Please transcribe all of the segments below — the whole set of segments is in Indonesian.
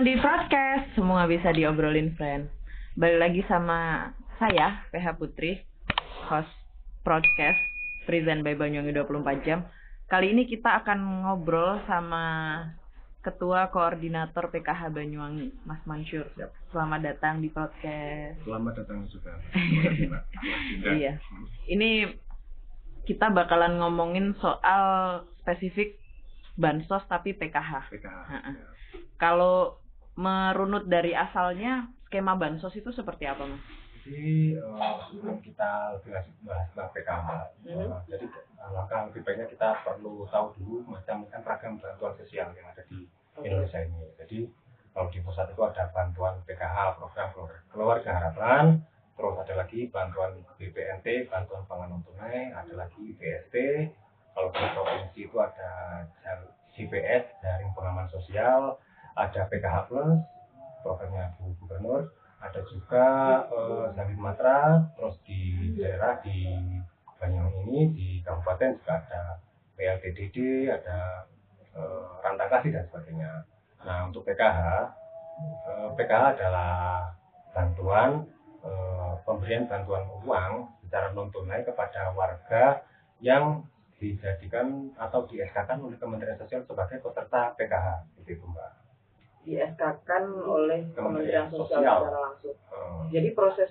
datang di podcast Semua Bisa Diobrolin Friend Balik lagi sama saya, PH Putri Host podcast Present by Banyuwangi 24 Jam Kali ini kita akan ngobrol sama Ketua Koordinator PKH Banyuwangi, Mas Mansur Selamat datang di podcast Selamat datang juga. Iya. Ini kita bakalan ngomongin soal spesifik bansos tapi PKH. PKH. Ha-ha. Kalau merunut dari asalnya skema bansos itu seperti apa mas? Jadi eh, sebelum kita lebih lanjut bahas tentang PKH, eh, Mhm. jadi langkah lebih baiknya kita perlu tahu dulu macam-macam ragam bantuan sosial yang ada di Indonesia ini. Jadi kalau di pusat itu ada bantuan PKH, program keluarga- harapan, terus ada lagi bantuan BPNT, bantuan pangan non tunai, ada lagi BST. Kalau di provinsi itu ada GPS, jaring pengaman sosial, ada PKH Plus, programnya Bu Gubernur, ada juga Zambi Matra, terus di daerah di Banyuwangi ini di kabupaten juga ada PLTDD, ada eh, Rantakasi dan sebagainya. Nah untuk PKH, eh, PKH adalah bantuan pemberian bantuan uang secara non tunai kepada warga yang dijadikan atau di oleh Kementerian Sosial sebagai peserta PKH. Di SK-kan oleh Kementerian Sosial Sosial. secara langsung. Eh, Jadi proses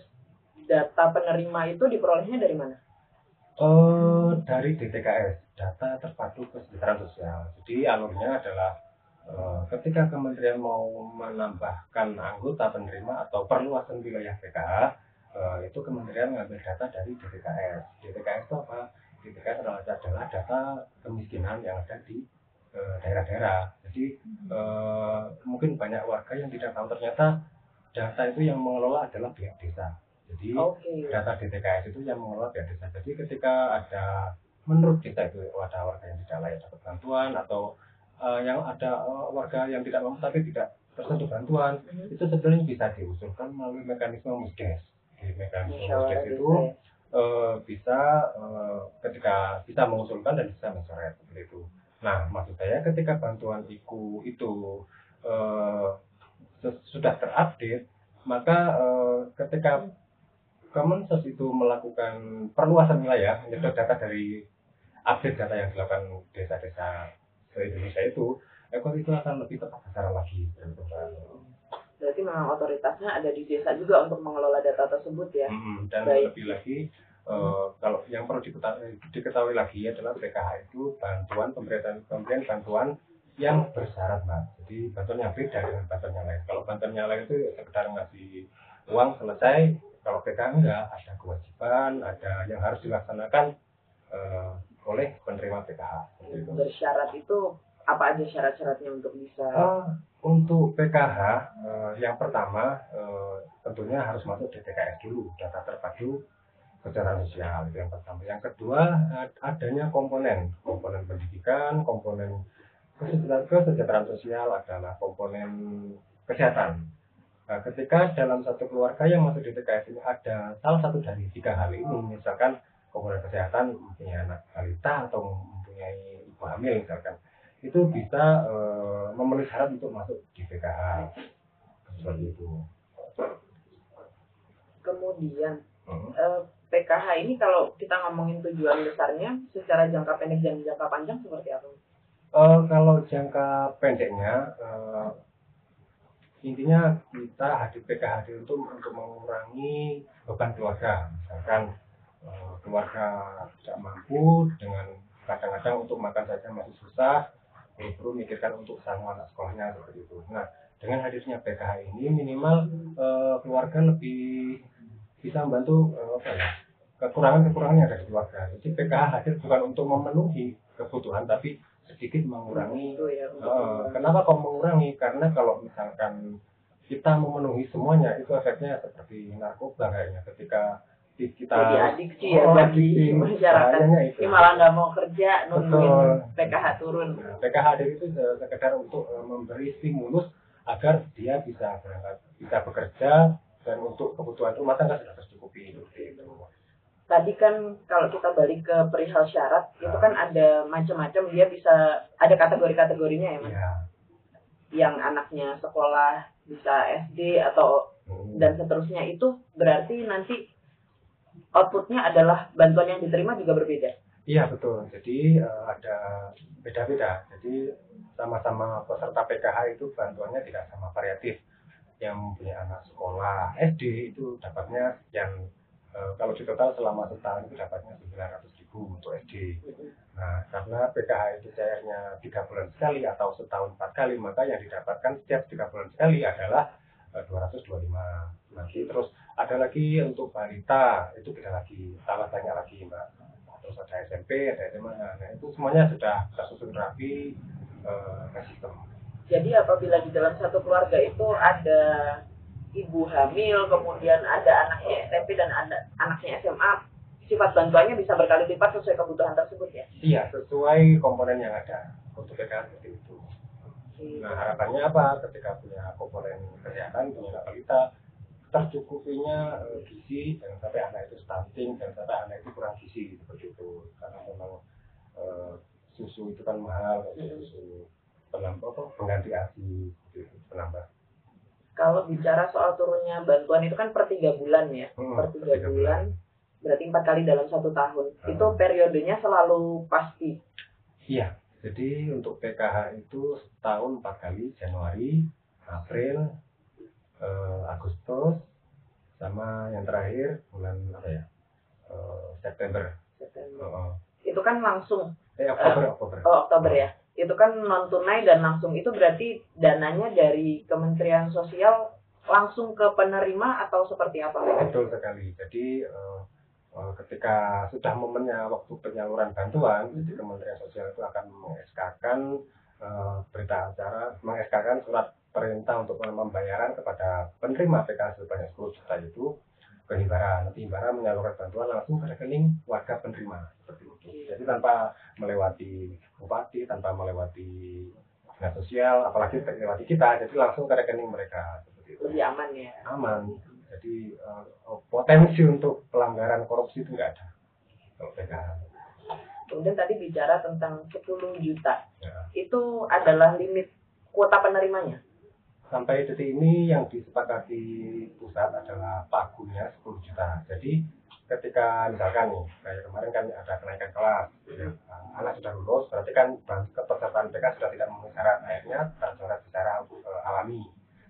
data penerima itu diperolehnya dari mana? Eh, dari DTKS, Data Terpadu Kesejahteraan Sosial. Jadi alurnya adalah eh, ketika kementerian mau menambahkan anggota penerima atau perluasan wilayah PKH, eh, itu kementerian mengambil data dari DTKS. DTKS itu apa? DTKS adalah, data kemiskinan yang ada di daerah-daerah. Jadi eh, mungkin banyak warga yang tidak tahu ternyata data itu yang mengelola adalah pihak desa. Jadi Oke. data DTKS itu yang mengelola pihak desa. Jadi ketika ada menurut desa itu ada warga yang tidak layak dapat bantuan atau eh, yang ada eh, warga yang tidak mampu tapi tidak tersentuh bantuan Mhm. itu sebenarnya bisa diusulkan melalui mekanisme musdes. Di mekanisme Musyawarah musdes itu ya. eh, bisa eh, ketika bisa mengusulkan dan bisa mencoret seperti itu. Nah, maksud saya ketika bantuan IKU itu eh, ses- sudah terupdate, maka eh, ketika Kemensos itu melakukan perluasan wilayah, menyedot data dari update data yang dilakukan desa-desa se-Indonesia itu, Eko itu akan lebih tepat sasaran lagi. Berarti memang otoritasnya ada di desa juga untuk mengelola data tersebut ya. Mm, dan Baik. lebih lagi eh, kalau yang perlu diketahui, diketahui lagi adalah PKH itu bantuan pemberian pemberian bantuan yang bersyarat mbak. Jadi bantuan yang beda dengan bantuan yang lain. Kalau bantuan yang lain itu sekedar ngasih uang selesai kalau PKH enggak ada kewajiban ada yang harus dilaksanakan eh, oleh penerima PKH. Bersyarat itu apa aja syarat-syaratnya untuk bisa? Eh, untuk PKH eh, yang pertama eh, tentunya harus masuk DTKS dulu data terpadu kesejahteraan sosial itu yang pertama. Yang kedua adanya komponen. Komponen pendidikan komponen kesejahteraan, kesejahteraan sosial adalah komponen kesehatan. Nah, ketika dalam satu keluarga yang masuk DTKS ini ada salah satu dari tiga hal ini misalkan komponen kesehatan mempunyai anak balita atau mempunyai ibu hamil misalkan itu bisa eh, memenuhi syarat untuk masuk di PKH seperti itu. kemudian Hmm. eh, PKH ini kalau kita ngomongin tujuan besarnya secara jangka pendek dan jangka panjang seperti apa? Eh, kalau jangka pendeknya eh, intinya kita hadir PKH hadir untuk mengurangi beban keluarga misalkan eh, keluarga tidak mampu dengan kadang-kadang untuk makan saja masih susah perlu mikirkan untuk sama anak sekolahnya seperti itu. Nah dengan hadirnya PKH ini minimal eh, keluarga lebih bisa membantu eh, apa ya kekurangan-kekurangan yang ada di keluarga. Jadi PKH hadir bukan untuk memenuhi kebutuhan tapi sedikit mengurangi Itu ya Eh, kenapa kok mengurangi? Karena kalau misalkan kita memenuhi semuanya, itu efeknya seperti narkoba kayaknya. Ketika kita jadi adiksi ya Oh, bagi masyarakat. Ini malah nggak mau kerja nungguin. PKH turun. Nah, PKH hadir itu se- sekedar untuk eh, memberi stimulus agar dia bisa berangkat, bisa bekerja dan untuk kebutuhan rumah tangga sudah tercukupi seperti itu. tadi kan kalau kita balik ke perihal syarat itu Nah. kan ada macam-macam dia bisa ada kategori-kategorinya ya mas Ya, yang anaknya sekolah bisa SD atau Hmm. dan seterusnya itu berarti nanti outputnya adalah bantuan yang diterima juga berbeda. Iya betul. Jadi eh, ada beda-beda. Jadi sama-sama peserta PKH itu bantuannya tidak sama variatif. Yang punya anak sekolah SD itu dapatnya sekian eh, kalau di total selama setahun itu dapatnya 900 ribu untuk SD. Nah karena PKH itu cairnya tiga bulan sekali atau setahun empat kali maka yang didapatkan setiap tiga bulan sekali adalah eh, 225. Nanti terus ada lagi untuk balita itu beda lagi tambah banyak lagi mbak terus ada SMP ada SMA nah itu semuanya sudah tersusun rapi eh, ke sistem Jadi apabila di dalam satu keluarga itu ada ibu hamil, kemudian ada anaknya SMP dan ada anaknya SMA, sifat bantuannya bisa berkali lipat sesuai kebutuhan tersebut ya. iya sesuai komponen yang ada. Untuk PKH seperti itu. Nah harapannya apa? Ketika punya komponen kesehatan punya balita tercukupinya eh, gizi jangan sampai anak itu stunting jangan sampai anak itu kurang gizi seperti itu karena memang eh, susu itu kan mahal susu penambah apa pengganti asi gitu, penambah Kalau bicara soal turunnya bantuan itu kan per tiga bulan ya, Hmm, per tiga tiga bulan, berarti empat kali dalam satu tahun. Hmm. Itu periodenya selalu pasti. Iya, jadi untuk PKH itu setahun empat kali, Januari, April, eh, Agustus, sama yang terakhir bulan apa ya, Eh, September. September. Oh, oh. Itu kan langsung Eh Oktober, Oktober. oh, Oktober ya. Itu kan non tunai dan langsung itu berarti dananya dari Kementerian Sosial langsung ke penerima atau seperti apa? Betul sekali. Jadi eh, eh, ketika sudah momennya waktu penyaluran bantuan, jadi Kementerian Sosial itu akan meng-SK-kan eh, berita acara, meng-SK-kan surat perintah untuk pembayaran kepada penerima PKH sebanyak 10 juta itu ke Himbara. Nanti Himbara menyalurkan bantuan langsung ke rekening warga penerima seperti itu. Jadi tanpa melewati bupati, tanpa melewati dinas sosial, apalagi melewati kita, jadi langsung ke rekening mereka seperti itu Lebih aman ya. aman. Jadi eh, potensi untuk pelanggaran korupsi itu nggak ada kalau PKH. Kemudian tadi bicara tentang 10 juta. Ya. Itu adalah limit kuota penerimanya. Sampai detik ini yang disepakati pusat adalah pagunya 10 juta. Jadi ketika misalkan nih, kayak kemarin kan ada kenaikan kelas, ya, anak sudah lulus, berarti kan kepesertaan PK sudah tidak memenuhi syarat, akhirnya tercoret secara eh, alami.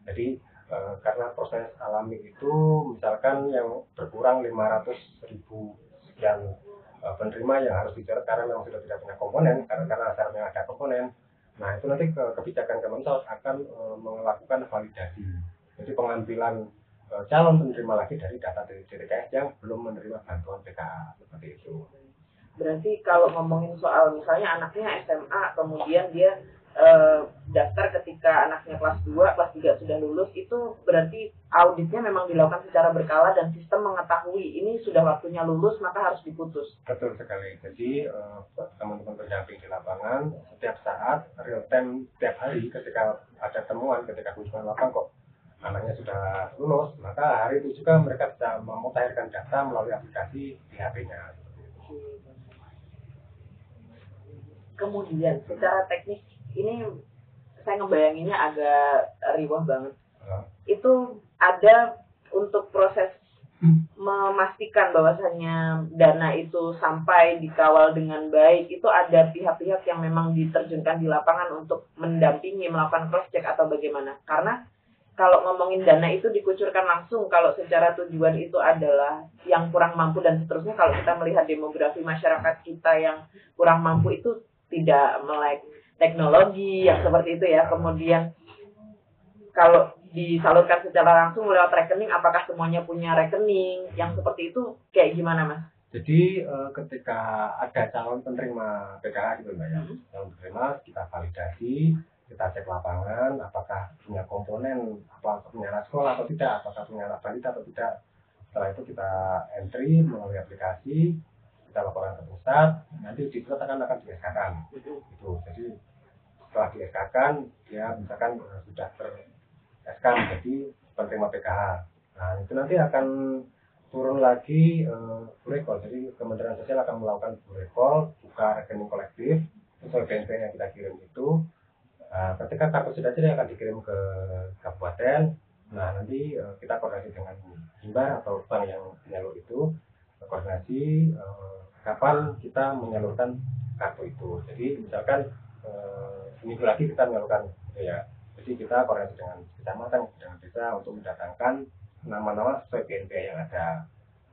Jadi eh, karena proses alami itu misalkan yang berkurang 500 ribu sekian eh, penerima yang harus dicoret karena memang sudah tidak punya komponen, karena karena syaratnya ada komponen. Nah itu nanti ke kebijakan Kemensos akan eh, melakukan validasi. Jadi pengambilan eh, calon penerima lagi dari data dari DTKS yang belum menerima bantuan PKA seperti itu. Berarti kalau ngomongin soal misalnya anaknya SMA, kemudian dia eh, daftar ketika anaknya kelas 2, kelas 3 sudah lulus, itu berarti auditnya memang dilakukan secara berkala dan sistem mengetahui ini sudah waktunya lulus maka harus diputus. Betul sekali. Jadi eh, teman-teman pendamping di lapangan setiap saat real time setiap hari ketika ada temuan ketika kunjungan lapang kok anaknya sudah lulus maka hari itu juga mereka bisa memutakhirkan data melalui aplikasi di HP-nya. Kemudian secara teknis ini saya ngebayanginnya agak riwah banget. Eh, Itu ada untuk proses memastikan bahwasannya dana itu sampai dikawal dengan baik itu ada pihak-pihak yang memang diterjunkan di lapangan untuk mendampingi melakukan cross check atau bagaimana. Karena kalau ngomongin dana itu dikucurkan langsung kalau secara tujuan itu adalah yang kurang mampu dan seterusnya kalau kita melihat demografi masyarakat kita yang kurang mampu itu tidak melek teknologi yang seperti itu ya kemudian kalau disalurkan secara langsung lewat rekening apakah semuanya punya rekening yang seperti itu kayak gimana mas? Jadi eh, ketika ada calon penerima PKH gitu mbak ya, Hmm. calon penerima kita validasi, kita cek lapangan, apakah punya komponen, apa punya anak sekolah atau tidak, apakah punya anak balita atau tidak. Setelah itu kita entry melalui aplikasi, kita laporkan ke pusat, nanti di pusat akan akan kan gitu. Jadi setelah di kan dia misalkan eh, sudah ter SK menjadi penerima PKH. Nah itu nanti akan turun lagi eh, burekol. Jadi Kementerian Sosial akan melakukan burekol, buka rekening kolektif sesuai BNP yang kita kirim itu. Nah, ketika kartu sudah jadi akan dikirim ke kabupaten. Nah, nanti eh, kita koordinasi dengan Himbar atau bank yang menyalur itu koordinasi eh, kapan kita menyalurkan kartu itu. Jadi misalkan seminggu lagi kita gitu ya. Jadi kita koordinasi dengan kecamatan dengan desa untuk mendatangkan nama-nama sesuai yang ada.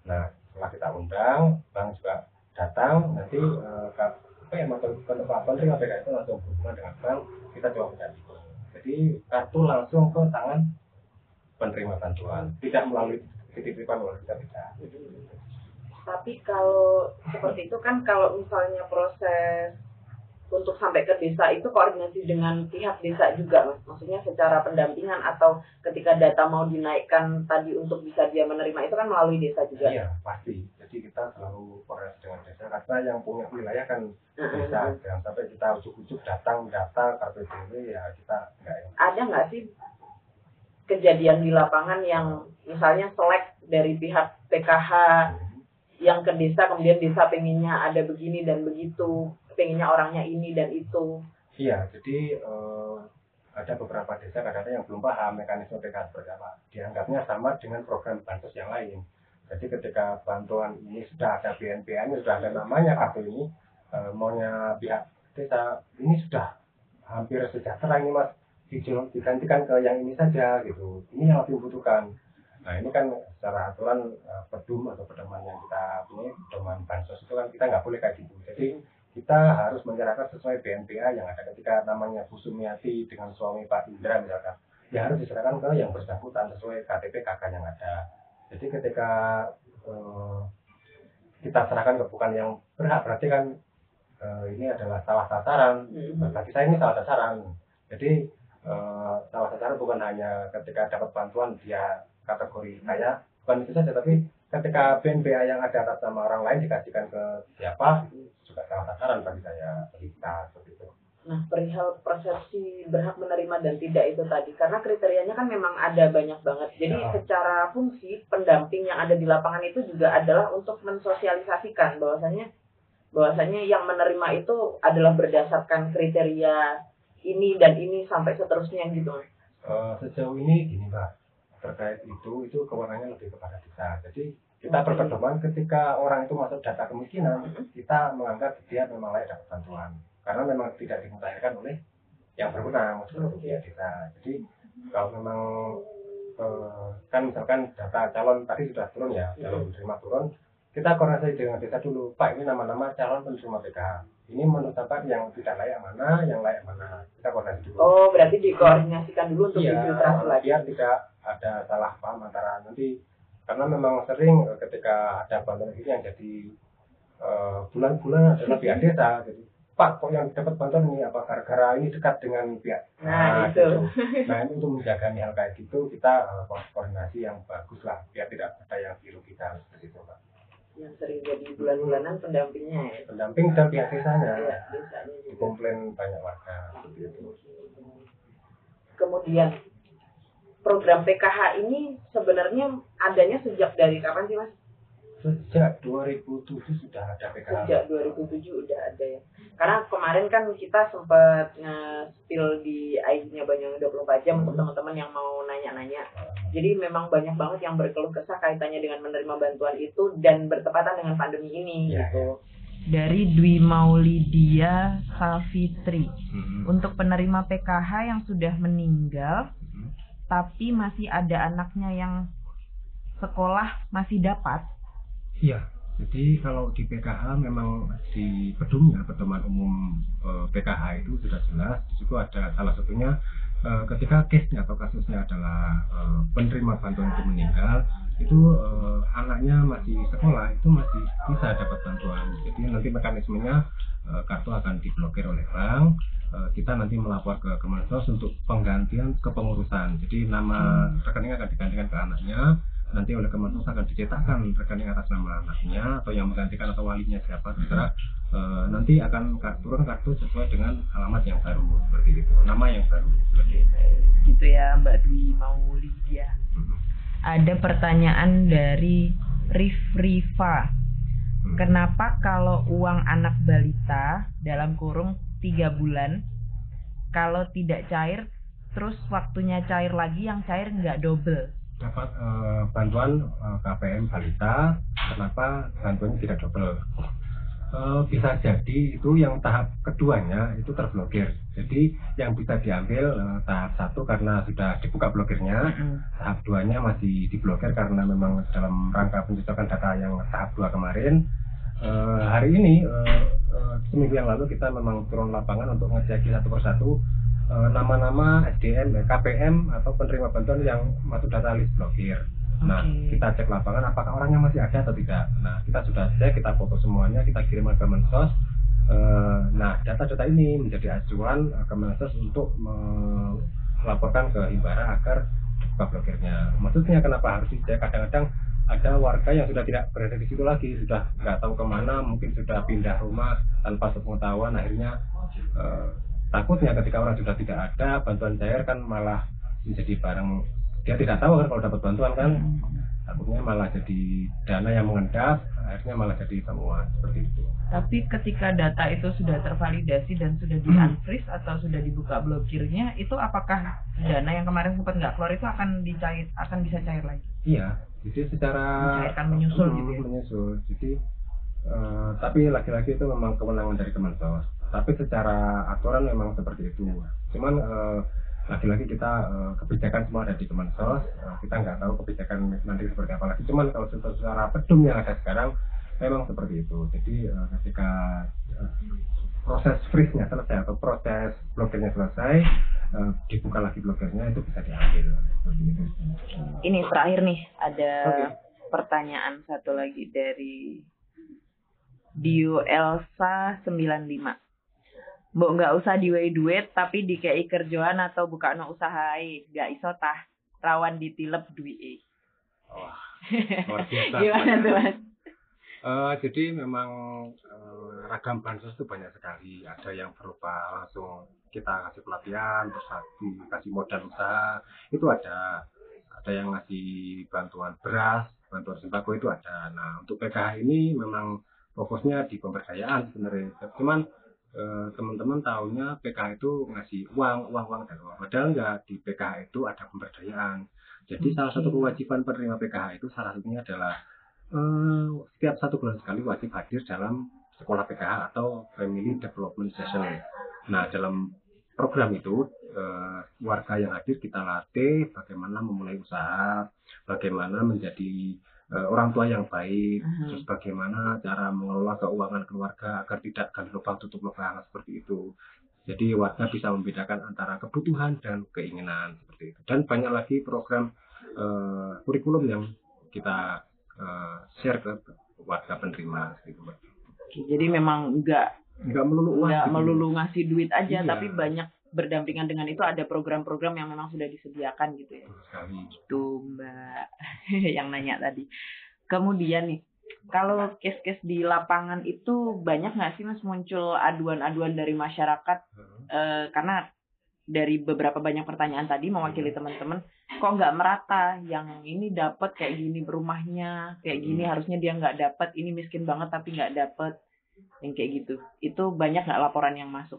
Nah, setelah kita undang, bank juga datang, nanti eh, apa ya mantan Pak penerima PKH itu langsung berhubungan dengan bank, kita coba mendampingi. Jadi kartu langsung ke tangan penerima bantuan, tidak melalui titipan oleh kita tidak. Tapi kalau seperti itu kan kalau misalnya proses untuk sampai ke desa itu koordinasi dengan pihak desa juga mas. Maksudnya secara pendampingan atau ketika data mau dinaikkan tadi untuk bisa dia menerima itu kan melalui desa juga. Iya pasti. Jadi kita selalu koordinasi dengan desa karena yang punya wilayah kan desa. Jangan sampai kita ujuk-ujuk datang data kartu DW ya kita nggak enak. Ada nggak sih kejadian di lapangan yang misalnya selek dari pihak PKH yang ke desa kemudian desa pengennya ada begini dan begitu pengennya orangnya ini dan itu Iya, jadi eh, ada beberapa desa kadang-kadang yang belum paham mekanisme PKH seperti apa. Dianggapnya sama dengan program bansos yang lain. Jadi ketika bantuan ini sudah ada BNPA-nya, sudah ada namanya kartu ini, eh, maunya pihak desa ini sudah hampir sejahtera ini mas, digantikan ke yang ini saja gitu. Ini yang lebih membutuhkan. Nah ini kan secara aturan eh, pedum atau pedoman yang kita punya, pedoman bansos itu kan kita nggak boleh kayak gitu. Jadi kita harus menyerahkan sesuai BNPA yang ada ketika namanya Bu Sumiati dengan suami Pak Indra misalkan ya harus diserahkan ke yang bersangkutan sesuai KTP KK yang ada jadi ketika eh, kita serahkan ke bukan yang berhak berarti kan eh, ini adalah salah sasaran Mhm. bagi saya ini salah sasaran jadi salah sasaran bukan hanya ketika dapat bantuan dia kategori kaya bukan itu saja tapi ketika BNPA yang ada atas nama orang lain dikasihkan ke siapa itu juga salah sasaran bagi saya bagi kita seperti itu Nah, perihal persepsi berhak menerima dan tidak itu tadi, karena kriterianya kan memang ada banyak banget. Jadi Ya. secara fungsi pendamping yang ada di lapangan itu juga adalah untuk mensosialisasikan bahwasanya bahwasanya yang menerima itu adalah berdasarkan kriteria ini dan ini sampai seterusnya gitu. Eh, sejauh ini gini mbak terkait itu itu kewenangannya lebih kepada desa jadi kita Oke. berpedoman ketika orang itu masuk data kemiskinan Mhm. kita menganggap dia memang layak dapat bantuan karena memang tidak dimutahirkan oleh yang berwenang Oke. pihak desa jadi kalau memang eh, kan misalkan data calon tadi sudah turun ya calon penerima turun kita koordinasi dengan desa dulu pak ini nama-nama calon penerima PKH ini menurut yang tidak layak mana yang layak mana kita koordinasi dulu Oh, berarti dikoordinasikan dulu untuk Iya, lagi. biar tidak ada salah paham antara nanti karena memang sering ketika ada bantuan ini yang jadi eh, bulan-bulan adalah pihak desa jadi Pak kok yang dapat bantuan ini apa gara-gara ini dekat dengan pihak Nah, itu. gitu. nah ini untuk menjaga hal kayak gitu kita ko- koordinasi yang bagus lah biar tidak ada yang dirugikan seperti itu Pak Yang sering jadi bulan-bulanan pendampingnya ya. pendamping dan pihak desanya Iya, desanya juga. dikomplain banyak warga seperti itu Kemudian program PKH ini sebenarnya adanya sejak dari kapan sih Mas? Sejak 2007 sudah ada PKH Sejak 2007 udah ada ya. Karena kemarin kan kita sempat nge-spill di IG-nya Banyuwangi 24 jam untuk teman-teman yang mau nanya-nanya. Jadi memang banyak banget yang berkeluh kesah kaitannya dengan menerima bantuan itu dan bertepatan dengan pandemi ini Iya, gitu. Dari Dwi Maulidia Savitri. Mhm. Untuk penerima PKH yang sudah meninggal Mhm. tapi masih ada anaknya yang sekolah masih dapat. Iya, jadi kalau di PKH memang di pedumnya pedoman umum eh, PKH itu sudah jelas. Di situ ada salah satunya eh, ketika case-nya atau kasusnya adalah eh, penerima bantuan itu meninggal, itu eh, anaknya masih sekolah itu masih bisa dapat bantuan. Jadi nanti mekanismenya eh, kartu akan diblokir oleh bank. Eh, kita nanti melapor ke Kemensos untuk penggantian kepengurusan. Jadi nama rekening akan digantikan ke anaknya nanti oleh Kemensos akan dicetakkan rekening atas nama anaknya atau yang menggantikan atau walinya siapa terserah Eh, nanti akan ka- turun kartu sesuai dengan alamat yang baru seperti itu nama yang baru seperti itu Gitu ya Mbak Dwi Maulidia. Mhm. Ada pertanyaan dari Rifrifa. Hmm. Kenapa kalau uang anak balita dalam kurung tiga bulan kalau tidak cair terus waktunya cair lagi yang cair nggak double dapat eh, bantuan eh, KPM balita. Kenapa bantuannya tidak double? Eh, bisa jadi itu yang tahap keduanya itu terblokir. Jadi yang bisa diambil eh, tahap satu karena sudah dibuka blokirnya Mm-mm. tahap duanya masih diblokir karena memang dalam rangka pencocokan data yang tahap dua kemarin. Eh, hari ini eh, eh, seminggu yang lalu kita memang turun lapangan untuk ngecek satu persatu nama-nama SDM, eh, KPM atau penerima bantuan yang masuk data list blokir. Nah, kita cek lapangan apakah orangnya masih ada atau tidak. Nah, kita sudah cek, kita foto semuanya, kita kirimkan ke Mensos. Eh, nah, data-data ini menjadi acuan eh, ke Mensos untuk melaporkan ke Imbara agar buka blokirnya. Maksudnya kenapa harus dicek? Kadang-kadang ada warga yang sudah tidak berada di situ lagi, sudah nggak tahu ke mana, mungkin sudah pindah rumah tanpa sepengetahuan, akhirnya eh, takutnya ketika orang sudah tidak ada, bantuan cair kan malah menjadi barang dia tidak tahu kan kalau dapat bantuan kan, takutnya malah jadi dana yang mengendap, akhirnya malah jadi temuan seperti itu. Tapi ketika data itu sudah tervalidasi dan sudah di unfreeze atau sudah dibuka blokirnya, itu apakah dana yang kemarin sempat nggak keluar itu akan dicair, akan bisa cair lagi? Iya, jadi secara Mencairkan, menyusul Hmm, gitu ya? menyusul. Jadi eh, tapi laki-laki itu memang kewenangan dari Kemensos. Tapi secara aturan memang seperti itu. Cuman eh, lagi-lagi kita eh, kebijakan semua ada di Kemensos. Eh, kita nggak tahu kebijakan nanti seperti apa lagi. Cuman kalau secara pedum yang ada sekarang memang seperti itu. Jadi eh, ketika eh, proses freeze-nya selesai atau proses blokirnya selesai, eh, dibuka lagi blokirnya itu bisa diambil. Ini terakhir nih ada Oke. pertanyaan satu lagi dari Dio Elsa 95. Mbok nggak usah diwehi duit tapi dikei kerjaan atau buka no usaha. Nggak iso tah rawan ditilep duit. Wah, luar biasa. Gimana tuh mas? Eh, jadi memang eh, ragam bansos itu banyak sekali. Ada yang berupa langsung kita kasih pelatihan, terus dikasih modal usaha, itu ada. Ada yang ngasih bantuan beras, bantuan sembako itu ada. Nah, untuk PKH ini memang fokusnya di pemberdayaan sebenarnya. Cuman teman-teman tahunya PKH itu ngasih uang, uang, uang dan uang. Padahal enggak di PKH itu ada pemberdayaan. Jadi salah satu kewajiban penerima PKH itu salah satunya adalah eh, setiap satu bulan sekali wajib hadir dalam sekolah PKH atau Family Development Session. Nah, dalam program itu eh, warga yang hadir kita latih bagaimana memulai usaha, bagaimana menjadi eh, orang tua yang baik, Mhm. terus bagaimana cara mengelola keuangan keluarga agar tidak gali lubang tutup lubang seperti itu. Jadi warga bisa membedakan antara kebutuhan dan keinginan seperti itu. Dan banyak lagi program eh, kurikulum yang kita eh, share ke warga penerima gitu Mbak. Jadi memang nggak Nggak melulu uang. nggak gitu. melulu ngasih duit aja, Iya. tapi banyak berdampingan dengan itu ada program-program yang memang sudah disediakan gitu ya. Itu Mbak yang nanya tadi. Kemudian nih, kalau case-case di lapangan itu banyak nggak sih mas muncul aduan-aduan dari masyarakat? Eh, karena dari beberapa banyak pertanyaan tadi mewakili teman-teman, kok nggak merata? Yang ini dapat kayak gini rumahnya, kayak gini harusnya dia nggak dapat. Ini miskin banget tapi nggak dapat, yang kayak gitu. Itu banyak nggak laporan yang masuk?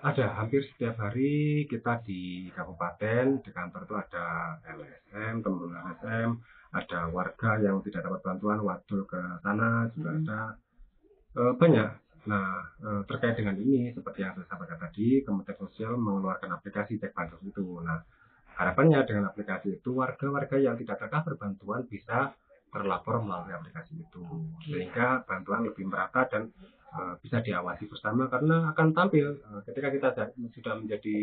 Ada hampir setiap hari kita di kabupaten di kantor itu ada LSM, teman LSM, ada warga yang tidak dapat bantuan wadul ke sana juga Hmm. ada Eh, banyak. Nah eh, terkait dengan ini seperti yang saya sampaikan tadi, Kementerian Sosial mengeluarkan aplikasi cek bansos itu. Nah harapannya dengan aplikasi itu warga-warga yang tidak tercover bantuan bisa terlapor melalui aplikasi itu sehingga bantuan lebih merata dan eh, bisa diawasi bersama karena akan tampil eh, ketika kita da- sudah menjadi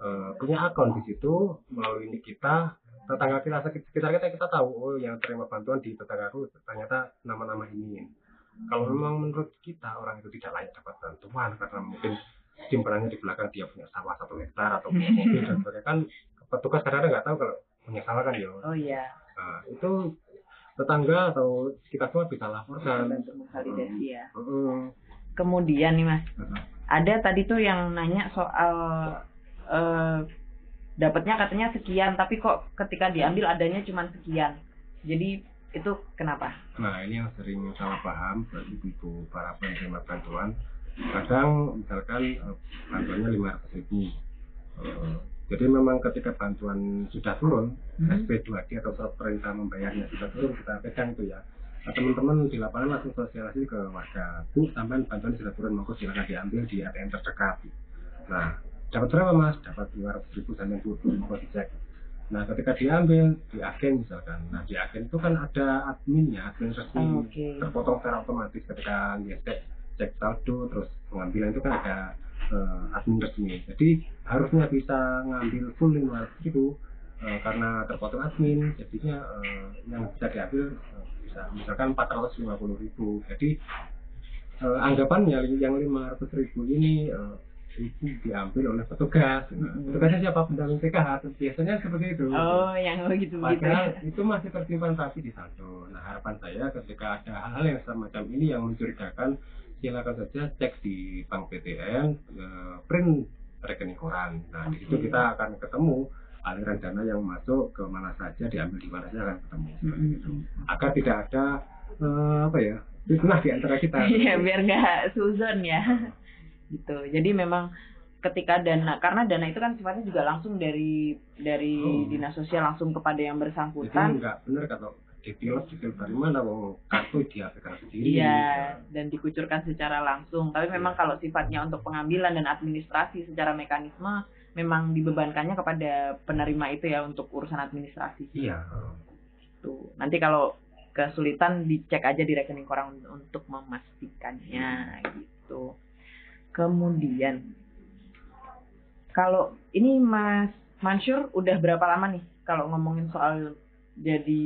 eh, punya akun di situ melalui ini kita tetangga kita sekitar kita kita tahu oh yang terima bantuan di tetanggaku ternyata nama-nama ini. Kalau memang menurut kita orang itu tidak layak dapat bantuan karena mungkin simpanannya di belakang dia punya sawah satu hektar atau punya mobil dan sebagainya kan petugas kadang-kadang nggak tahu kalau punya sawah kan ya. Oh iya, Nah, itu tetangga atau kita semua bisa laporkan. bantu validasi ya. Kemudian nih mas, ada tadi tuh yang nanya soal eh dapatnya katanya sekian, tapi kok ketika diambil adanya cuma sekian. Jadi itu kenapa? Nah, ini yang sering salah paham buat ibu-ibu para penerima bantuan. Kadang misalkan eh, bantuannya 500 ribu. Eh, jadi memang ketika bantuan sudah turun, Hmm. SP2D atau surat perintah membayarnya sudah turun, kita pegang itu ya. Nah, teman-teman di lapangan langsung sosialisasi ke warga. Bu, tambahan bantuan sudah turun, monggo silakan diambil di ATM terdekat. Nah, dapat berapa mas? Dapat 200 ribu sampai bu, monggo dicek. Nah, ketika diambil di agen misalkan, nah di agen itu kan ada adminnya, admin resmi Oh, Oke. terpotong secara otomatis ketika ngecek cek saldo terus pengambilan itu kan ada eh, admin resmi jadi harusnya bisa ngambil full 500 ribu eh, karena terpotong admin jadinya eh, yang bisa diambil eh, bisa misalkan 450 ribu jadi eh, anggapannya yang 500 ribu ini eh, itu diambil oleh petugas Nah, Mm-mm. petugasnya siapa pendamping PKH biasanya seperti itu Oh, yang begitu begitu. Padahal itu masih tersimpan rapi di saldo. Nah harapan saya ketika ada hal-hal yang semacam ini yang mencurigakan, silakan saja cek di Bank PTN, eh, print rekening koran. Nah di situ kita akan ketemu aliran dana yang masuk ke mana saja, diambil di mana saja akan ketemu. Seperti itu. Mm-mm. Agar tidak ada eh, apa ya fitnah di antara kita. Iya, biar nggak suzon ya. gitu. Jadi memang ketika dana karena dana itu kan sifatnya juga langsung dari dari Oh. dinas sosial langsung kepada yang Jadi bersangkutan. nggak benar kalau ditilang ditilang dari mana, mau kartu dia pegang sendiri. Iya, dan dikucurkan secara langsung. Tapi memang Iya. kalau sifatnya untuk pengambilan dan administrasi secara mekanisme memang dibebankannya kepada penerima itu ya untuk urusan administrasi. Iya. Tuh. Nanti kalau kesulitan dicek aja di rekening koran untuk memastikannya gitu. Kemudian kalau ini Mas Mansur udah berapa lama nih kalau ngomongin soal jadi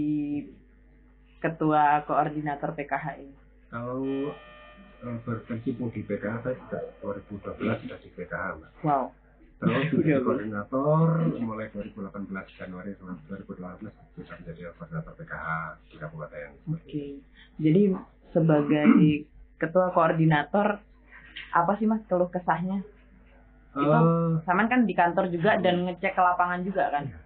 ketua koordinator PKH ini? Kalau berkecimpung di PKH saya sejak 2012 sudah di PKH mbak. Wow. Terus Udah, menjadi koordinator mulai 2018 Januari 2018 bisa menjadi koordinator PKH di kabupaten. Oke. Jadi sebagai ketua koordinator apa sih Mas keluh kesahnya? Itu Eh, Saman kan di kantor juga dan ngecek ke lapangan juga kan? Iya.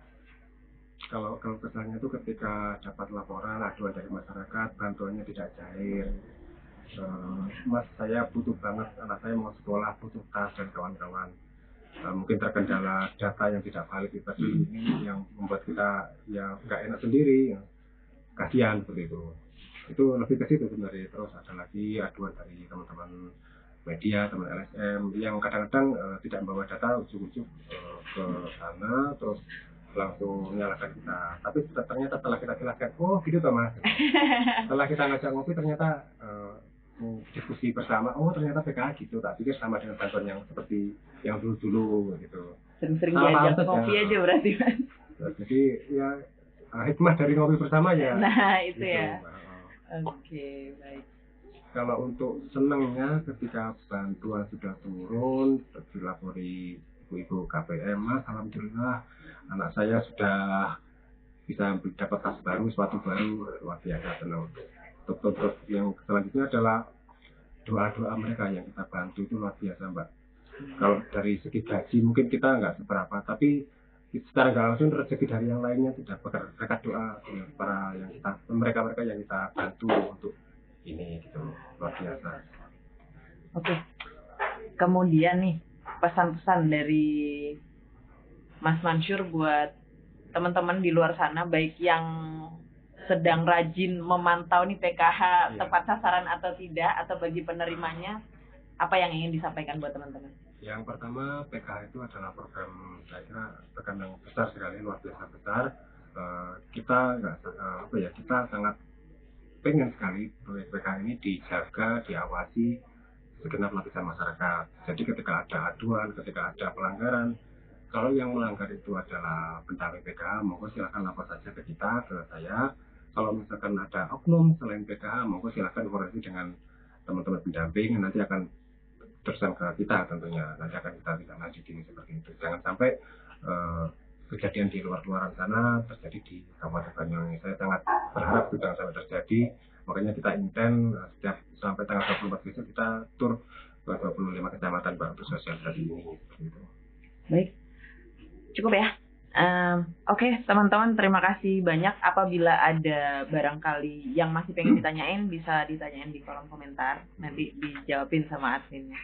Kalau kalau kesannya itu ketika dapat laporan aduan dari masyarakat bantuannya tidak cair. Eh, mas saya butuh banget anak saya mau sekolah butuh tas dan kawan-kawan. Eh, mungkin terkendala data yang tidak valid itu tadi ini yang membuat kita ya nggak enak sendiri ya. kasihan seperti itu. Itu lebih ke situ sebenarnya. Terus ada lagi aduan dari teman-teman media teman LSM yang kadang-kadang eh, tidak membawa data ujung-ujung eh, ke sana. Terus langsung menyalahkan kita tapi ternyata setelah kita jelaskan oh gitu toh mas setelah kita ngajak ngopi ternyata eh, diskusi bersama oh ternyata PKH gitu tak pikir sama dengan bantuan yang seperti yang dulu-dulu gitu Sering-sering diajak kopi aja berarti Mas. Nah, jadi ya eh, hikmah dari ngopi bersama ya Nah, itu gitu, ya. Mbak. Oke, baik. kalau untuk senangnya ketika bantuan sudah turun dilapori ibu-ibu KPM mas alhamdulillah anak saya sudah bisa dapat tas baru sepatu baru. Luar biasa senang terus yang selanjutnya adalah doa-doa mereka yang kita bantu itu luar biasa mbak. Kalau dari segi gaji mungkin kita nggak seberapa tapi secara nggak langsung rezeki dari yang lainnya tidak berkat doa para yang kita mereka mereka yang kita bantu untuk ini gitu. Luar biasa. Oke. Kemudian nih pesan-pesan dari Mas Mansur buat teman-teman di luar sana baik yang sedang rajin memantau nih PKH Iya. tepat sasaran atau tidak atau bagi penerimanya apa yang ingin disampaikan buat teman-teman? yang pertama PKH itu adalah program saya kira program yang besar sekali luar biasa besar Eh, kita nggak eh, apa ya kita sangat pengen sekali proyek PKH ini dijaga diawasi segenap lapisan masyarakat. Jadi ketika ada aduan ketika ada pelanggaran kalau yang melanggar itu adalah pendamping PKH monggo silakan lapor saja ke kita ke saya. Kalau misalkan ada oknum selain PKH monggo silakan koordinasi dengan teman-teman pendamping nanti akan terusan ke kita tentunya. Nanti akan kita tidak lanjutin seperti itu. Jangan sampai eh, kejadian di luar-luaran sana terjadi di Kabupaten Banyuwangi. Saya sangat berharap itu jangan sampai terjadi makanya kita intent eh, setiap sampai tanggal 24 besok kita tur ke 25 kecamatan Pak untuk sosialisasi ini gitu. Baik. Cukup ya. Em, Oke, teman-teman, terima kasih banyak. Apabila ada barangkali yang masih pengen ditanyain, bisa ditanyain di kolom komentar. Nanti dijawabin sama adminnya.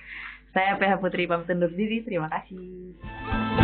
Saya PH Putri pamit undur diri. Terima kasih.